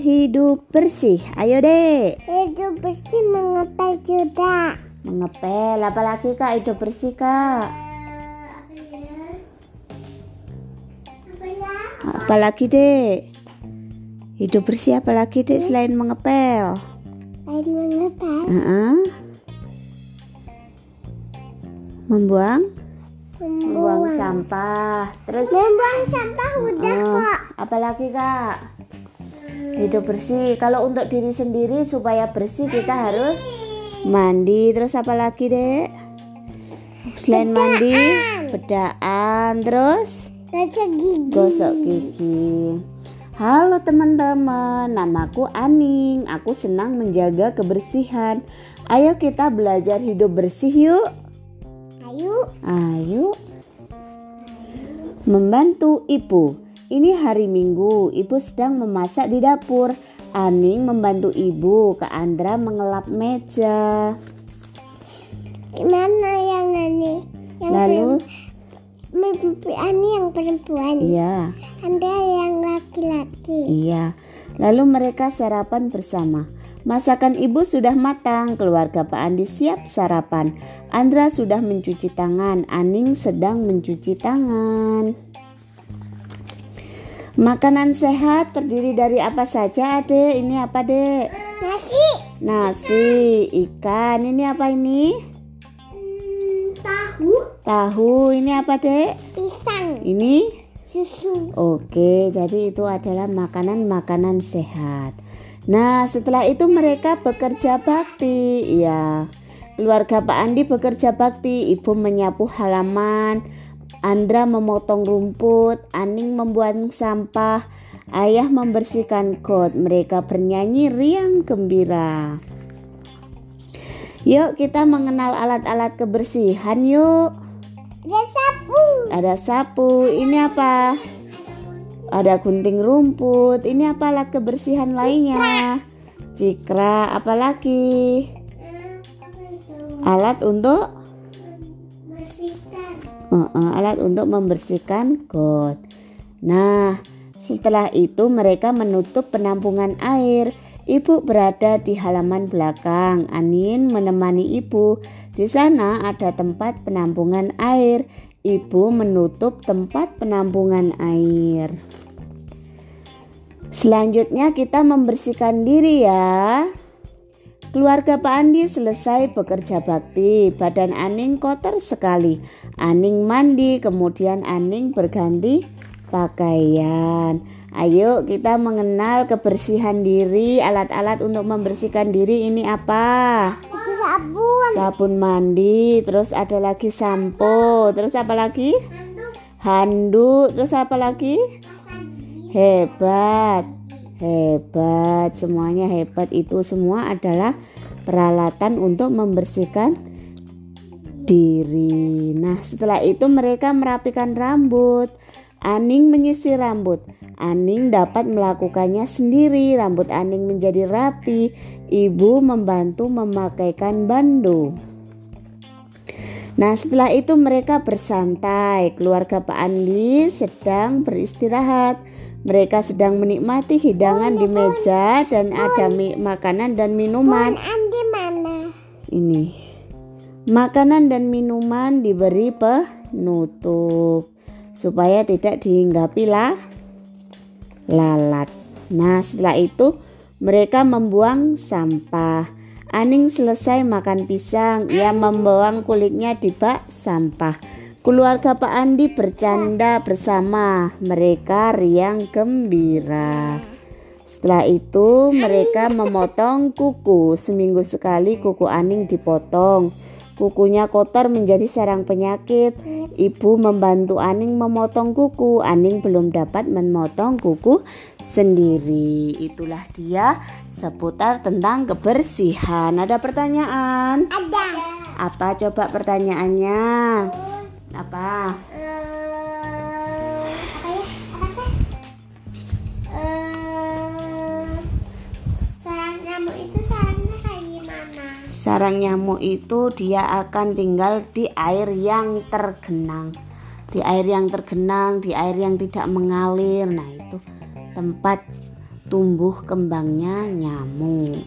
hidup bersih. Ayo dek. Hidup bersih mengepel juga. Mengepel. Apalagi kak hidup bersih kak. Ya? Apalagi dek. Hidup bersih apalagi dek selain mengepel. Lain mengepel. Heeh. Membuang. Membuang Membuang. sampah. Terus Membuang sampah udah Oh, kok. apalagi kak hidup bersih. Kalau untuk diri sendiri supaya bersih kita harus mandi. Terus apa lagi dek? Selain mandi bedaan terus? Gosok gigi. gosok gigi. Halo teman-teman. Namaku Aning. Aku senang menjaga kebersihan. Ayo kita belajar hidup bersih yuk. Ayo. Ayo. Membantu ibu Ini hari minggu Ibu sedang memasak di dapur Aning membantu ibu Kak Andra mengelap meja Mana yang ini? Yang Lalu. Ini yang perempuan. Iya Anda yang laki-laki. Iya Lalu mereka sarapan bersama Masakan ibu sudah matang, keluarga Pak Andi siap sarapan. Andra sudah mencuci tangan, Aning sedang mencuci tangan. Makanan sehat terdiri dari apa saja, Adek? Ini apa, Dek? Nasi. Nasi, ikan. Ini apa ini? Hmm, tahu. Tahu. Ini apa, Dek? Pisang. Ini Susu. Oke, jadi itu adalah makanan-makanan sehat. Nah, setelah itu mereka bekerja bakti. Ya, keluarga Pak Andi bekerja bakti. Ibu menyapu halaman, Andra memotong rumput, Aning membuang sampah, Ayah membersihkan got. Mereka bernyanyi riang gembira. Yuk kita mengenal alat-alat kebersihan yuk. Ada sapu. Ada sapu. Ini apa? Ada gunting rumput. Ini apa alat kebersihan lainnya? Cikra. Apalagi? Alat untuk. Uh, alat untuk membersihkan got. Nah, setelah itu mereka menutup penampungan air. Ibu berada di halaman belakang. Anin menemani ibu. Di sana ada tempat penampungan air. Ibu menutup tempat penampungan air. Selanjutnya kita membersihkan diri ya. Keluarga Pak Andi selesai bekerja bakti. Badan Aning kotor sekali. Aning mandi, kemudian Aning berganti pakaian. Ayo kita mengenal kebersihan diri. Alat-alat untuk membersihkan diri ini apa? Itu sabun. Sabun mandi, terus ada lagi sampo, terus apa lagi? Handuk, terus apa lagi? Hebat, hebat, semuanya hebat. Itu semua adalah peralatan untuk membersihkan diri. Nah, setelah itu mereka merapikan rambut. Aning menyisir rambut. Aning dapat melakukannya sendiri. Rambut Aning menjadi rapi. Ibu membantu memakaikan bando. Nah, setelah itu mereka bersantai. Keluarga Pak Andi sedang beristirahat. Mereka sedang menikmati hidangan di meja dan ada makanan dan minuman. Andi mana? Ini. Makanan dan minuman diberi penutup supaya tidak dihinggapi lah lalat. Nah, setelah itu mereka membuang sampah. Aning selesai makan pisang, ia membuang kulitnya di bak sampah. Keluarga Pak Andi bercanda bersama. Mereka riang gembira. Setelah itu mereka memotong kuku. Seminggu sekali kuku Aning dipotong. Kukunya kotor menjadi sarang penyakit. Ibu membantu Aning memotong kuku. Aning belum dapat memotong kuku sendiri. Itulah dia seputar tentang kebersihan. Ada pertanyaan? Ada. Apa coba pertanyaannya? Apa? Sarang nyamuk itu dia akan tinggal di air yang tergenang. Di air yang tergenang, di air yang tidak mengalir. Nah, itu tempat tumbuh kembangnya nyamuk.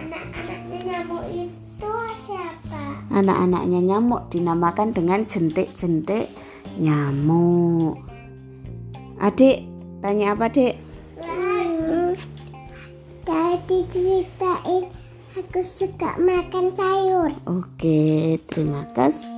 Anak-anaknya nyamuk itu siapa? Anak-anaknya nyamuk dinamakan dengan jentik-jentik nyamuk. Adik, tanya apa, Dek? Tadi ceritain aku suka makan sayur. Oke, terima kasih.